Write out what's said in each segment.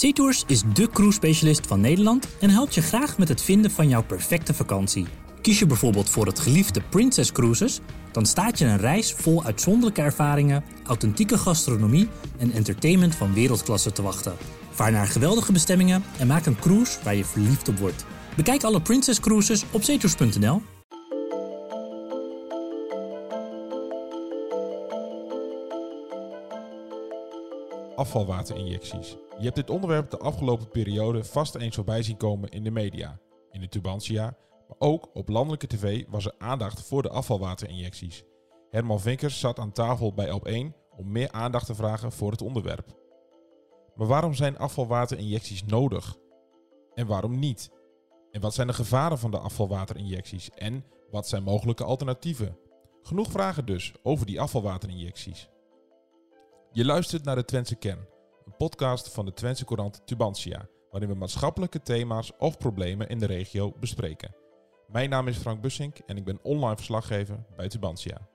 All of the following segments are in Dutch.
SeaTours is de cruise-specialist van Nederland en helpt je graag met het vinden van jouw perfecte vakantie. Kies je bijvoorbeeld voor het geliefde Princess Cruises, dan staat je een reis vol uitzonderlijke ervaringen, authentieke gastronomie en entertainment van wereldklasse te wachten. Vaar naar geweldige bestemmingen en maak een cruise waar je verliefd op wordt. Bekijk alle Princess Cruises op zeetours.nl. Afvalwaterinjecties. Je hebt dit onderwerp de afgelopen periode vast eens voorbij zien komen in de media, in de Tubantia, maar ook op landelijke tv was er aandacht voor de afvalwaterinjecties. Herman Vinkers zat aan tafel bij Op1 om meer aandacht te vragen voor het onderwerp. Maar waarom zijn afvalwaterinjecties nodig? En waarom niet? En wat zijn de gevaren van de afvalwaterinjecties? En wat zijn mogelijke alternatieven? Genoeg vragen dus over die afvalwaterinjecties. Je luistert naar de Twentse Kern, een podcast van de Twentse Courant Tubantia, waarin we maatschappelijke thema's of problemen in de regio bespreken. Mijn naam is Frank Bussink en ik ben online verslaggever bij Tubantia.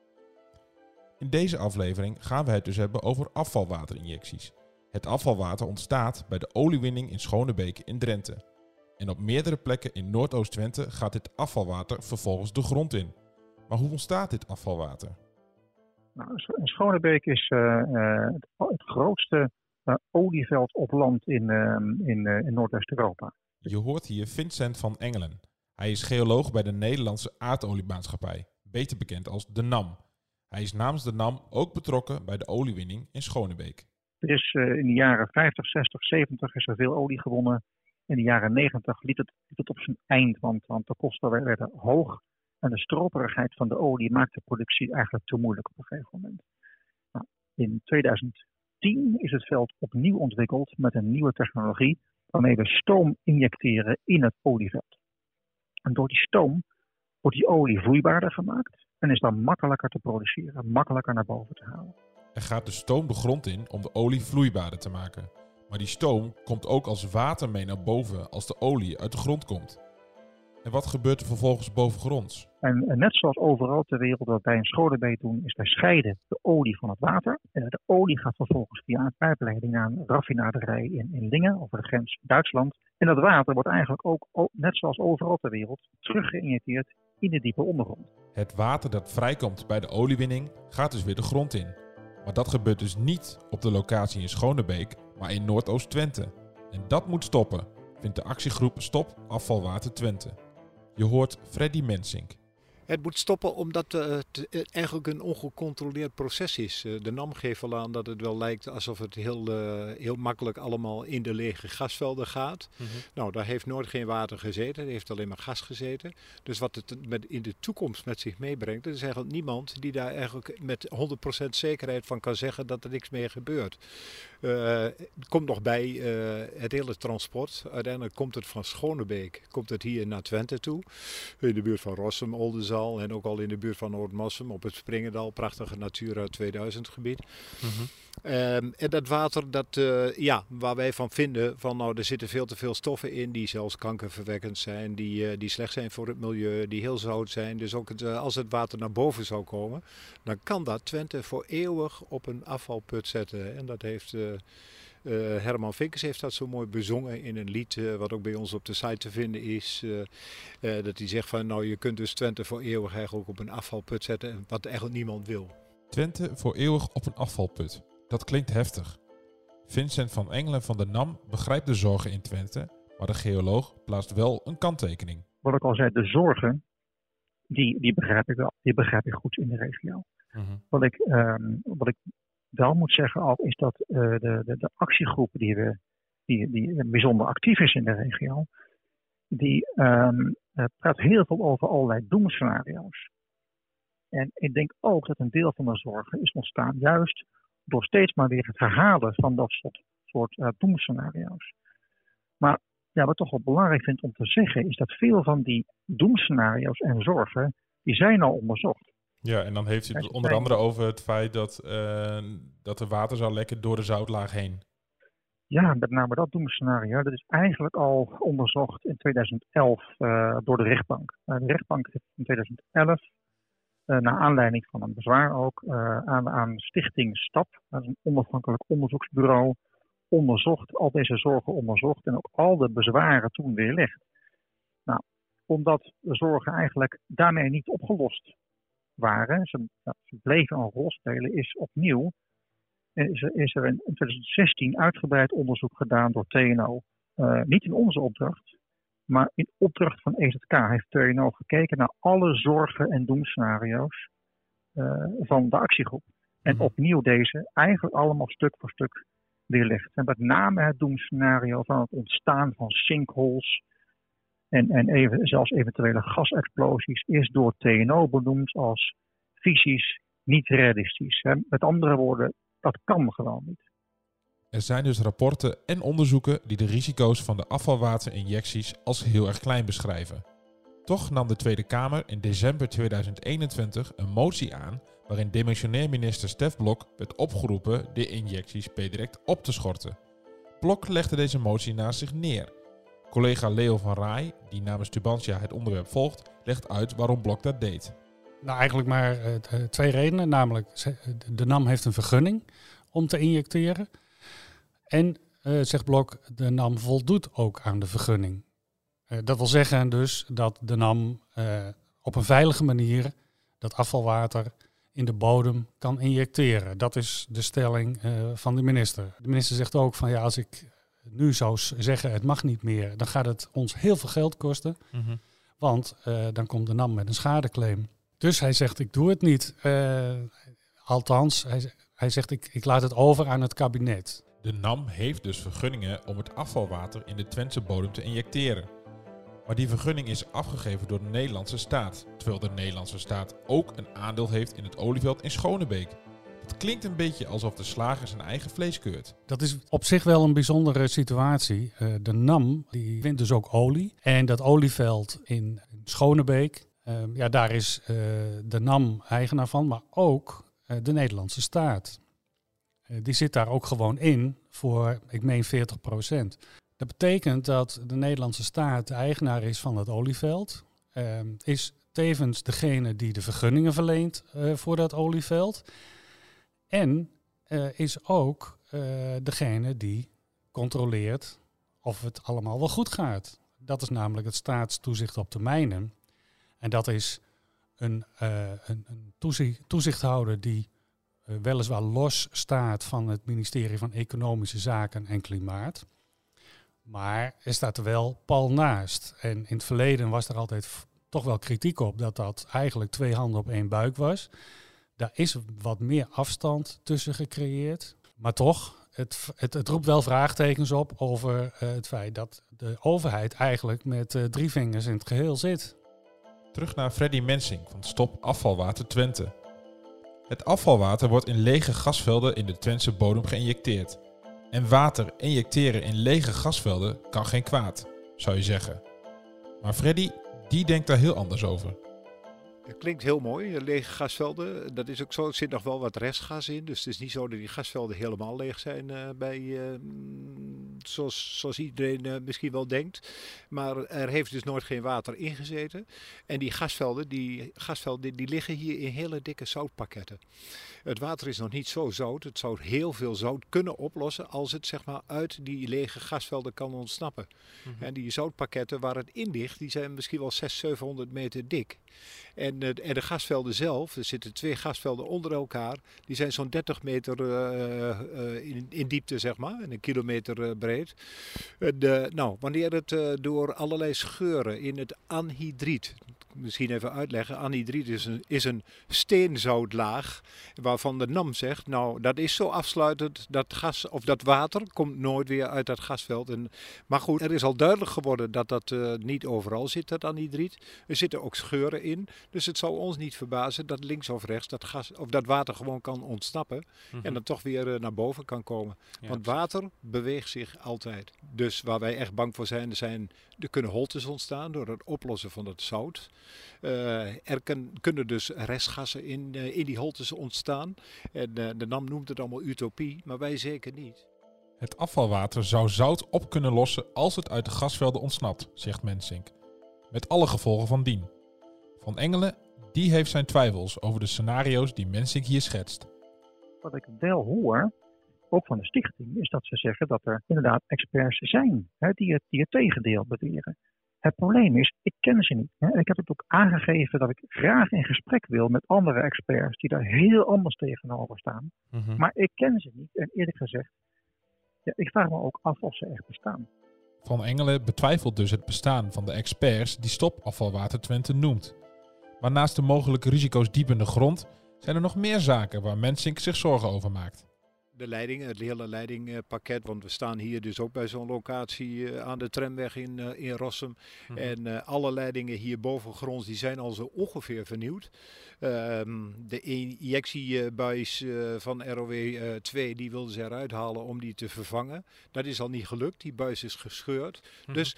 In deze aflevering gaan we het dus hebben over afvalwaterinjecties. Het afvalwater ontstaat bij de oliewinning in Schonebeek in Drenthe. En op meerdere plekken in Noordoost-Twente gaat dit afvalwater vervolgens de grond in. Maar hoe ontstaat dit afvalwater? Nou, Schonebeek is uh, uh, het, grootste uh, olieveld op land in, in, in Noordwest-Europa. Je hoort hier Vincent van Engelen. Hij is geoloog bij de Nederlandse aardoliemaatschappij, beter bekend als de NAM. Hij is namens de NAM ook betrokken bij de oliewinning in Schonebeek. Er is in de jaren 50, 60, 70 is er veel olie gewonnen. In de jaren 90 liet het, liet het op zijn eind, want, want de kosten werden hoog. En de stroperigheid van de olie maakt de productie eigenlijk te moeilijk op een gegeven moment. Nou, in 2010 is het veld opnieuw ontwikkeld met een nieuwe technologie waarmee we stoom injecteren in het olieveld. En door die stoom wordt die olie vloeibaarder gemaakt en is dan makkelijker te produceren, makkelijker naar boven te halen. Er gaat de stoom de grond in om de olie vloeibaarder te maken. Maar die stoom komt ook als water mee naar boven als de olie uit de grond komt. En wat gebeurt er vervolgens bovengronds? En, net zoals overal ter wereld wat wij een scholenbeet doen, is wij scheiden de olie van het water. En de olie gaat vervolgens via een pijpleiding naar een raffinaderij in, in Lingen, over de grens Duitsland. En dat water wordt eigenlijk ook, net zoals overal ter wereld, teruggeïnjecteerd in de diepe ondergrond. Het water dat vrijkomt bij de oliewinning gaat dus weer de grond in. Maar dat gebeurt dus niet op de locatie in Schonebeek, maar in Noordoost-Twente. En dat moet stoppen, vindt de actiegroep Stop Afvalwater Twente. Je hoort Freddy Mensink. Het moet stoppen omdat het eh, eigenlijk een ongecontroleerd proces is. Eh, de NAM geeft wel aan dat het wel lijkt alsof het heel, uh, heel makkelijk allemaal in de lege gasvelden gaat. Mm -hmm. Nou, daar heeft nooit geen water gezeten, er heeft alleen maar gas gezeten. Dus wat het met in de toekomst met zich meebrengt, er is eigenlijk niemand die daar eigenlijk met 100% zekerheid van kan zeggen dat er niks meer gebeurt. Uh, komt nog bij uh, het hele transport. Uiteindelijk komt het van Schonebeek, komt het hier naar Twente toe. In de buurt van Rossum, Oldenzaal en ook al in de buurt van Noordmassum op het Springendal. Prachtige Natura 2000 gebied. Um, en dat water, dat, uh, ja, waar wij van vinden, van nou er zitten veel te veel stoffen in die zelfs kankerverwekkend zijn, die, die slecht zijn voor het milieu, die heel zout zijn. Dus ook het, als het water naar boven zou komen, dan kan dat Twente voor eeuwig op een afvalput zetten. En dat heeft Herman Vinkers heeft dat zo mooi bezongen in een lied, wat ook bij ons op de site te vinden is. Dat hij zegt van, nou je kunt dus Twente voor eeuwig eigenlijk op een afvalput zetten, wat eigenlijk niemand wil. Twente voor eeuwig op een afvalput. Dat klinkt heftig. Vincent van Engelen van de NAM begrijpt de zorgen in Twente, maar de geoloog plaatst wel een kanttekening. Wat ik al zei, de zorgen, die, die begrijp ik wel. Die begrijp ik goed in de regio. Uh -huh. wat, ik, um, wat ik wel moet zeggen al, is dat uh, de, de, de, actiegroep die, we, die, die bijzonder actief is in de regio, die um, uh, praat heel veel over allerlei doemscenario's. En ik denk ook dat een deel van de zorgen is ontstaan juist door steeds maar weer het herhalen van dat soort, soort uh, doemscenario's. Maar ja, wat toch wel belangrijk vind om te zeggen, is dat veel van die doemscenario's en zorgen, die zijn al onderzocht. Ja, en dan heeft u het onder andere over het feit dat, uh, dat er water zou lekken door de zoutlaag heen. Ja, met name dat doemscenario. Dat is eigenlijk al onderzocht in 2011 uh, door de rechtbank. Uh, de rechtbank heeft in 2011, naar aanleiding van een bezwaar ook, aan, aan Stichting STAP, dat een onafhankelijk onderzoeksbureau, onderzocht, al deze zorgen onderzocht en ook al de bezwaren toen weerlegd. Nou, omdat de zorgen eigenlijk daarmee niet opgelost waren, ze, bleven een rol spelen, is opnieuw is er, is er in 2016 uitgebreid onderzoek gedaan door TNO. Niet in onze opdracht, maar in opdracht van EZK heeft TNO gekeken naar alle zorgen en doemscenario's uh, van de actiegroep. En mhm. opnieuw deze eigenlijk allemaal stuk voor stuk weerlegd. En met name het doemscenario van het ontstaan van sinkholes en, en even, zelfs eventuele gasexplosies is door TNO benoemd als fysisch niet realistisch. Met andere woorden, dat kan gewoon niet. Er zijn dus rapporten en onderzoeken die de risico's van de afvalwaterinjecties als heel erg klein beschrijven. Toch nam de Tweede Kamer in december 2021 een motie aan waarin demissionair minister Stef Blok werd opgeroepen de injecties per direct op te schorten. Blok legde deze motie naast zich neer. Collega Leo van Raai, die namens Tubantia het onderwerp volgt, legt uit waarom Blok dat deed. Nou, eigenlijk maar uh, twee redenen. Namelijk, de NAM heeft een vergunning om te injecteren. En, uh, zegt Blok, de NAM voldoet ook aan de vergunning. Uh, dat wil zeggen dus dat de NAM op een veilige manier dat afvalwater in de bodem kan injecteren. Dat is de stelling van de minister. De minister zegt ook van ja, als ik nu zou zeggen het mag niet meer, dan gaat het ons heel veel geld kosten. Mm -hmm. Want dan komt de NAM met een schadeclaim. Dus hij zegt, ik doe het niet. Uh, althans, hij, hij zegt, ik, ik laat het over aan het kabinet. De NAM heeft dus vergunningen om het afvalwater in de Twentse bodem te injecteren. Maar die vergunning is afgegeven door de Nederlandse staat, terwijl de Nederlandse staat ook een aandeel heeft in het olieveld in Schonebeek. Het klinkt een beetje alsof de slager zijn eigen vlees keurt. Dat is op zich wel een bijzondere situatie. Uh, de NAM die wint dus ook olie. En dat olieveld in Schonebeek, Ehm, ja, daar is uh, de NAM eigenaar van, maar ook de Nederlandse staat. Uh, die zit daar ook gewoon in voor, ik meen, 40 procent. Dat betekent dat de Nederlandse staat de eigenaar is van het olieveld. Ehm, is tevens degene die de vergunningen verleent voor dat olieveld. En is ook degene die controleert of het allemaal wel goed gaat. Dat is namelijk het staatstoezicht op de mijnen. En dat is een, een, een toezicht, toezichthouder die weliswaar los staat van het ministerie van Economische Zaken en Klimaat. Maar er staat er wel pal naast. En in het verleden was er altijd toch wel kritiek op dat dat eigenlijk twee handen op één buik was. Daar is wat meer afstand tussen gecreëerd. Maar toch, het, het, roept wel vraagtekens op over uh, het feit dat de overheid eigenlijk met drie vingers in het geheel zit. Terug naar Freddy Mensing van Stop Afvalwater Twente. Het afvalwater wordt in lege gasvelden in de Twentse bodem geïnjecteerd. En water injecteren in lege gasvelden kan geen kwaad, zou je zeggen. Maar Freddy, die denkt daar heel anders over. Het klinkt heel mooi, lege gasvelden. Dat is ook zo. Er zit nog wel wat restgas in. Dus het is niet zo dat die gasvelden helemaal leeg zijn uh, bij, uh, zoals, zoals iedereen uh, misschien wel denkt. Maar er heeft dus nooit geen water ingezeten. En die gasvelden, die, gasvelden, die liggen hier in hele dikke zoutpakketten. Het water is nog niet zo zout. Het zou heel veel zout kunnen oplossen als het zeg maar uit die lege gasvelden kan ontsnappen. Mm En die zoutpakketten waar het in ligt, die zijn misschien wel 600, 700 meter dik. En, en, de gasvelden zelf, er zitten twee gasvelden onder elkaar, die zijn zo'n 30 meter uh, uh, in, in, diepte, zeg maar, en een kilometer breed. De, nou, wanneer het door allerlei scheuren in het anhydriet, misschien even uitleggen. Anhydriet is een, is een steenzoutlaag waarvan de NAM zegt, nou dat is zo afsluitend, dat gas of dat water komt nooit weer uit dat gasveld. En, maar goed, er is al duidelijk geworden dat dat uh, niet overal zit, dat anhydriet. Er zitten ook scheuren in, dus het zou ons niet verbazen dat links of rechts dat, gas, of dat water gewoon kan ontsnappen mm -hmm. en dan toch weer uh, naar boven kan komen. Ja, Want water beweegt zich altijd. Dus waar wij echt bang voor zijn, zijn, er kunnen holtes ontstaan door het oplossen van het zout. Uh, er kan, kunnen dus restgassen in, uh, in die holtes ontstaan. En uh, de NAM noemt het allemaal utopie, maar wij zeker niet. Het afvalwater zou zout op kunnen lossen als het uit de gasvelden ontsnapt, zegt Mensink. Met alle gevolgen van dien. Van Engelen, die heeft zijn twijfels over de scenario's die Mensink hier schetst. Wat ik wel hoor, ook van de stichting, is dat ze zeggen dat er inderdaad experts zijn hè, die, het, die het tegendeel beweren. Het probleem is, ik ken ze niet. Hè. Ik heb het ook aangegeven dat ik graag in gesprek wil met andere experts die daar heel anders tegenover staan. Mhm. Maar ik ken ze niet. En eerlijk gezegd, ja, ik vraag me ook af of ze echt bestaan. Van Engelen betwijfelt dus het bestaan van de experts die Stopafvalwater Twente noemt. Maar naast de mogelijke risico's diep in de grond zijn er nog meer zaken waar Mensink zich zorgen over maakt de leiding, het hele leidingpakket. Want we staan hier dus ook bij zo'n locatie eh, aan de tramweg in, uh, in Rossum. Mhm. En uh, alle leidingen hier bovengronds die zijn al zo ongeveer vernieuwd. Ehm, de injectiebuis van ROW 2 die wilden ze eruit halen om die te vervangen. Dat is al niet gelukt. Die buis is gescheurd. Mhm. Dus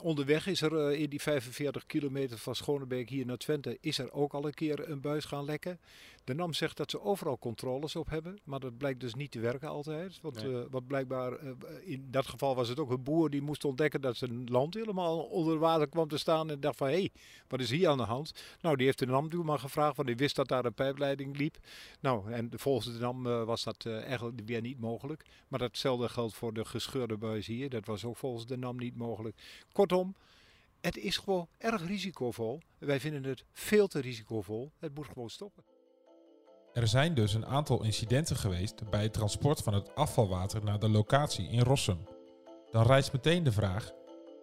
onderweg is er in die 45 kilometer van Schonebeek hier naar Twente is er ook al een keer een buis gaan lekken. De NAM zegt dat ze overal controles op hebben, maar dat blijkt dus niet te werken altijd. Want nee. uh, wat blijkbaar, uh, in dat geval was het ook een boer die moest ontdekken dat zijn land helemaal onder water kwam te staan en dacht van hé, hey, wat is hier aan de hand? Nou, die heeft de NAM maar gevraagd, want die wist dat daar een pijpleiding liep. Nou, en volgens de NAM uh, was dat eigenlijk weer niet mogelijk. Maar datzelfde geldt voor de gescheurde buis hier. Dat was ook volgens de NAM niet mogelijk. Kortom, het is gewoon erg risicovol. Wij vinden het veel te risicovol. Het moet gewoon stoppen. Er zijn dus een aantal incidenten geweest bij het transport van het afvalwater naar de locatie in Rossum. Dan rijst meteen de vraag: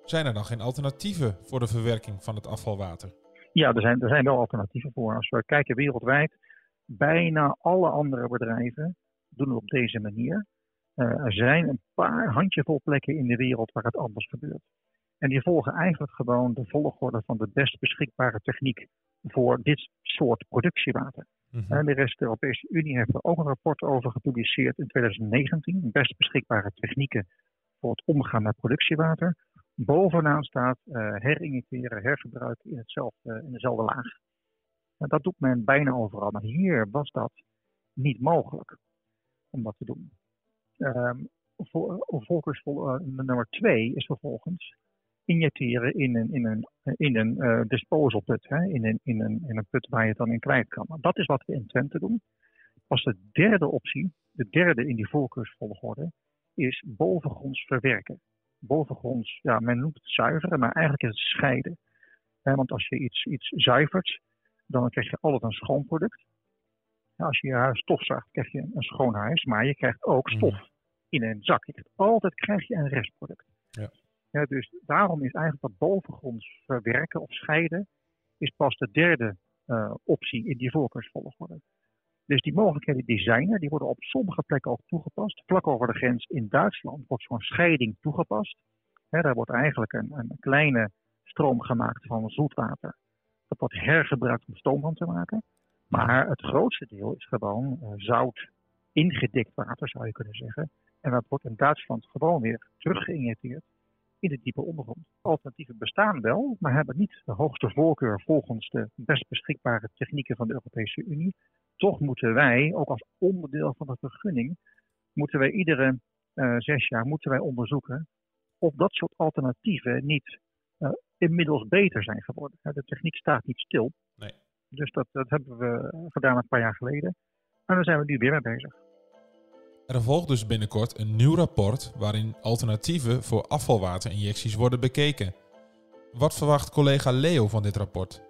zijn er dan geen alternatieven voor de verwerking van het afvalwater? Ja, er zijn, er zijn wel alternatieven voor. Als we kijken wereldwijd, bijna alle andere bedrijven doen het op deze manier. Uh, er zijn een paar handjevol plekken in de wereld waar het anders gebeurt. En die volgen eigenlijk gewoon de volgorde van de best beschikbare techniek voor dit soort productiewater. Mhm. De rest de Europese Unie heeft er ook een rapport over gepubliceerd in 2019. Best beschikbare technieken voor het omgaan met productiewater. Bovenaan staat uh, herinjecteren, hergebruiken in, hetzelfde, in dezelfde laag. Dat doet men bijna overal. Maar hier was dat niet mogelijk om dat te doen. Um, nummer twee is vervolgens injecteren in een, in een, in een uh, disposal put, hè, in, een, in, een, in een put waar je het dan in kwijt kan. Maar dat is wat we in Twente doen. Pas de derde optie, de derde in die voorkeursvolgorde, is bovengronds verwerken. Bovengronds, ja, men noemt het zuiveren, maar eigenlijk is het scheiden. want als je iets, iets zuivert, dan krijg je altijd een schoon product. als je je huis stofzuigt, krijg je een schoon huis, maar je krijgt ook stof mm. in een zak. Je krijgt, altijd krijg je een restproduct. Ja. Ja, dus daarom is eigenlijk dat bovengronds verwerken of scheiden is pas de derde uh, optie in die voorkeursvolgorde. Dus die mogelijkheden die zijn er, die worden op sommige plekken ook toegepast. Vlak over de grens in Duitsland wordt zo'n scheiding toegepast. daar wordt eigenlijk een, een, kleine stroom gemaakt van zoetwater. Dat wordt hergebruikt om stoom van te maken. Maar het grootste deel is gewoon uh, zout ingedikt water, zou je kunnen zeggen. En dat wordt in Duitsland gewoon weer teruggeïnjecteerd in de diepe ondergrond. Alternatieven bestaan wel, maar hebben niet de hoogste voorkeur volgens de best beschikbare technieken van de Europese Unie. Toch moeten wij, ook als onderdeel van de vergunning, moeten wij iedere uh, zes jaar moeten wij onderzoeken of dat soort alternatieven niet uh, inmiddels beter zijn geworden. De techniek staat niet stil. Nee. Dus dat, dat hebben we gedaan een paar jaar geleden. En daar zijn we nu weer mee bezig. Er volgt dus binnenkort een nieuw rapport waarin alternatieven voor afvalwaterinjecties worden bekeken. Wat verwacht collega Leo van dit rapport?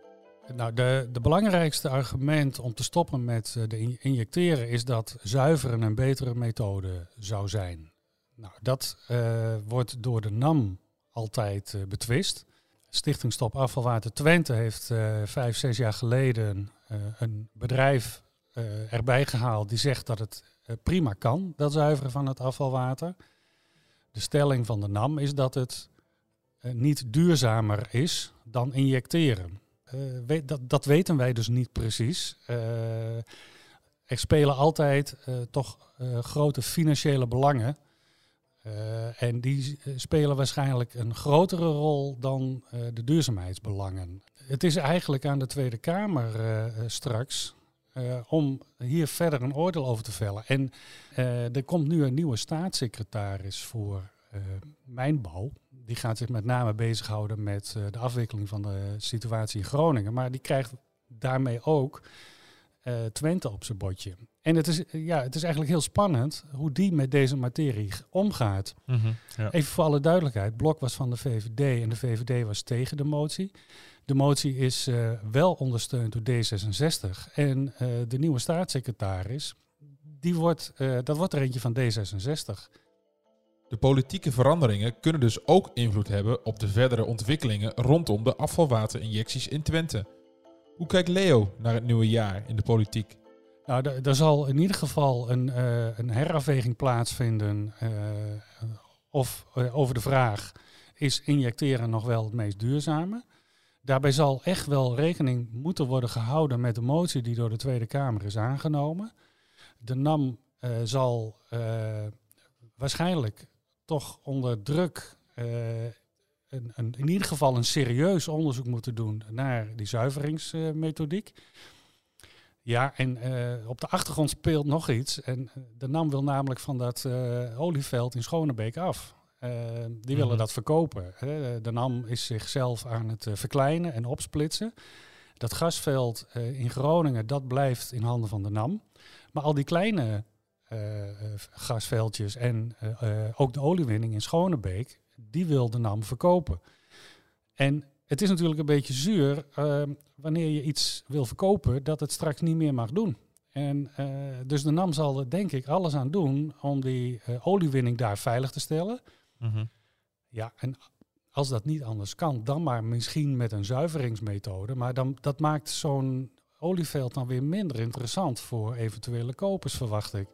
Nou, de, de belangrijkste argument om te stoppen met eh, de injecteren is dat zuiveren een betere methode zou zijn. Nou, dat uh, wordt door de NAM altijd uh, betwist. Stichting Stop Afvalwater Twente heeft vijf, zes jaar geleden een bedrijf erbij gehaald die zegt dat het eh, prima kan, dat zuiveren van het afvalwater. De stelling van de NAM is dat het eh, niet duurzamer is dan injecteren. Uh, dat, dat, weten wij dus niet precies. er spelen altijd toch grote financiële belangen. en die spelen waarschijnlijk een grotere rol dan de duurzaamheidsbelangen. Het is eigenlijk aan de Tweede Kamer straks uh, om hier verder een oordeel over te vellen. En uh, er komt nu een nieuwe staatssecretaris voor uh, mijnbouw. Die gaat zich met name bezighouden met de afwikkeling van de situatie in Groningen. Maar die krijgt daarmee ook Twente op zijn bordje. En het is, ja, het is eigenlijk heel spannend hoe die met deze materie omgaat. Mhm, ja. Even voor alle duidelijkheid, Blok was van de VVD en de VVD was tegen de motie. De motie is uh, wel ondersteund door D66 en uh, de nieuwe staatssecretaris, die wordt, uh, dat wordt er eentje van D66. De politieke veranderingen kunnen dus ook invloed hebben op de verdere ontwikkelingen rondom de afvalwaterinjecties in Twente. Hoe kijkt Leo naar het nieuwe jaar in de politiek? Nou, er zal in ieder geval een, uh, een herafweging plaatsvinden uh, of uh, over de vraag is injecteren nog wel het meest duurzame. Daarbij zal echt wel rekening moeten worden gehouden met de motie die door de Tweede Kamer is aangenomen. De NAM zal waarschijnlijk toch onder druk uh, een, een, in ieder geval een serieus onderzoek moeten doen naar die zuiveringsmethodiek. ja, en op de achtergrond speelt nog iets. En de NAM wil namelijk van dat olieveld in Schonebeek af. Die willen mhm. dat verkopen. Hè. De NAM is zichzelf aan het verkleinen en opsplitsen. Dat gasveld in Groningen, dat blijft in handen van de NAM. Maar al die kleine eh, eh, gasveldjes en eh, ook de oliewinning in Schonebeek, die wil de NAM verkopen. En het is natuurlijk een beetje zuur wanneer je iets wil verkopen dat het straks niet meer mag doen. En dus de NAM zal er denk ik alles aan doen om die oliewinning daar veilig te stellen. Mhm. Ja, en als dat niet anders kan, dan maar misschien met een zuiveringsmethode. Maar dan, dat maakt zo'n olieveld dan weer minder interessant voor eventuele kopers, verwacht ik.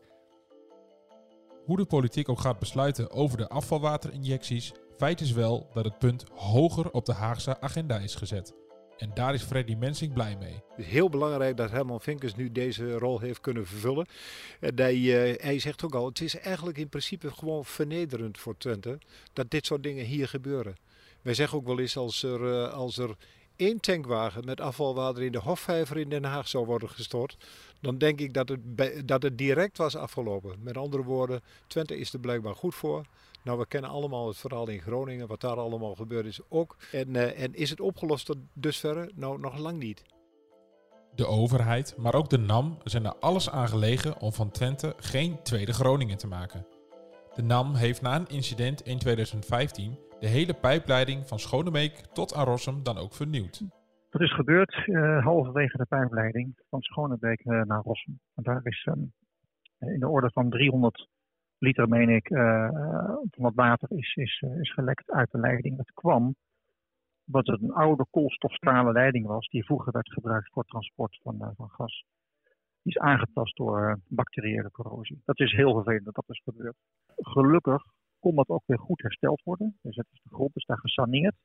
Hoe de politiek ook gaat besluiten over de afvalwaterinjecties, feit is wel dat het punt hoger op de Haagse agenda is gezet. En daar is Freddy Mensing blij mee. Het is heel belangrijk dat Herman Vinkers nu deze rol heeft kunnen vervullen. En hij, uh, hij zegt ook al, het is eigenlijk in principe gewoon vernederend voor Twente dat dit soort dingen hier gebeuren. Wij zeggen ook wel eens als er, uh, als er één tankwagen met afvalwater in de Hofvijver in Den Haag zou worden gestort, dan denk ik dat het, dat het direct was afgelopen. Met andere woorden, Twente is er blijkbaar goed voor. Nou, we kennen allemaal het verhaal in Groningen, wat daar allemaal gebeurd is ook. En, uh, en is het opgelost tot dusverre? Nou, nog lang niet. De overheid, maar ook de NAM zijn er alles aan gelegen om van Twente geen tweede Groningen te maken. De NAM heeft na een incident in 2015 de hele pijpleiding van Schonebeek tot aan Rossum dan ook vernieuwd. Dat is gebeurd uh, halverwege de pijpleiding van Schonebeek uh, naar Rossum. En daar is um, in de orde van 300 liter, meen ik, uh, van het water is, is, is gelekt uit de leiding. Dat kwam omdat het een oude koolstofstalen leiding was die vroeger werd gebruikt voor transport van, van gas. Die is aangetast door bacteriële corrosie. Dat is heel vervelend dat dat is gebeurd. Gelukkig kon dat ook weer goed hersteld worden. Dus het is de grond is daar gesaneerd.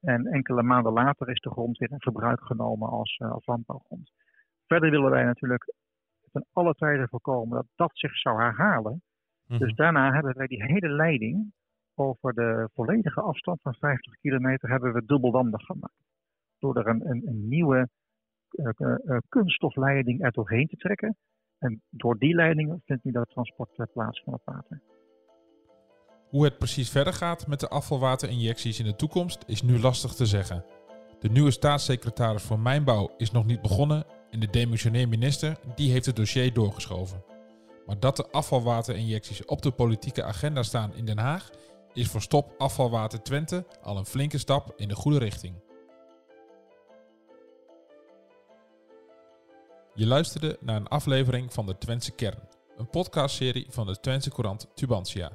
En enkele maanden later is de grond weer in gebruik genomen als, als landbouwgrond. Verder willen wij natuurlijk ten alle tijden voorkomen dat dat zich zou herhalen. Mhm. Dus daarna hebben wij die hele leiding over de volledige afstand van 50 kilometer hebben we dubbelwandig gemaakt. Door er een, een, een nieuwe uh, uh, kunststofleiding er doorheen te trekken. En door die leiding vindt nu dat transport plaats van het water. Hoe het precies verder gaat met de afvalwaterinjecties in de toekomst is nu lastig te zeggen. De nieuwe staatssecretaris voor Mijnbouw is nog niet begonnen en de demissionair minister die heeft het dossier doorgeschoven. Maar dat de afvalwaterinjecties op de politieke agenda staan in Den Haag is voor Stop Afvalwater Twente al een flinke stap in de goede richting. Je luisterde naar een aflevering van de Twentse Kern, een podcastserie van de Twentse Courant Tubantia.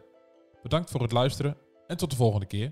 Bedankt voor het luisteren en tot de volgende keer.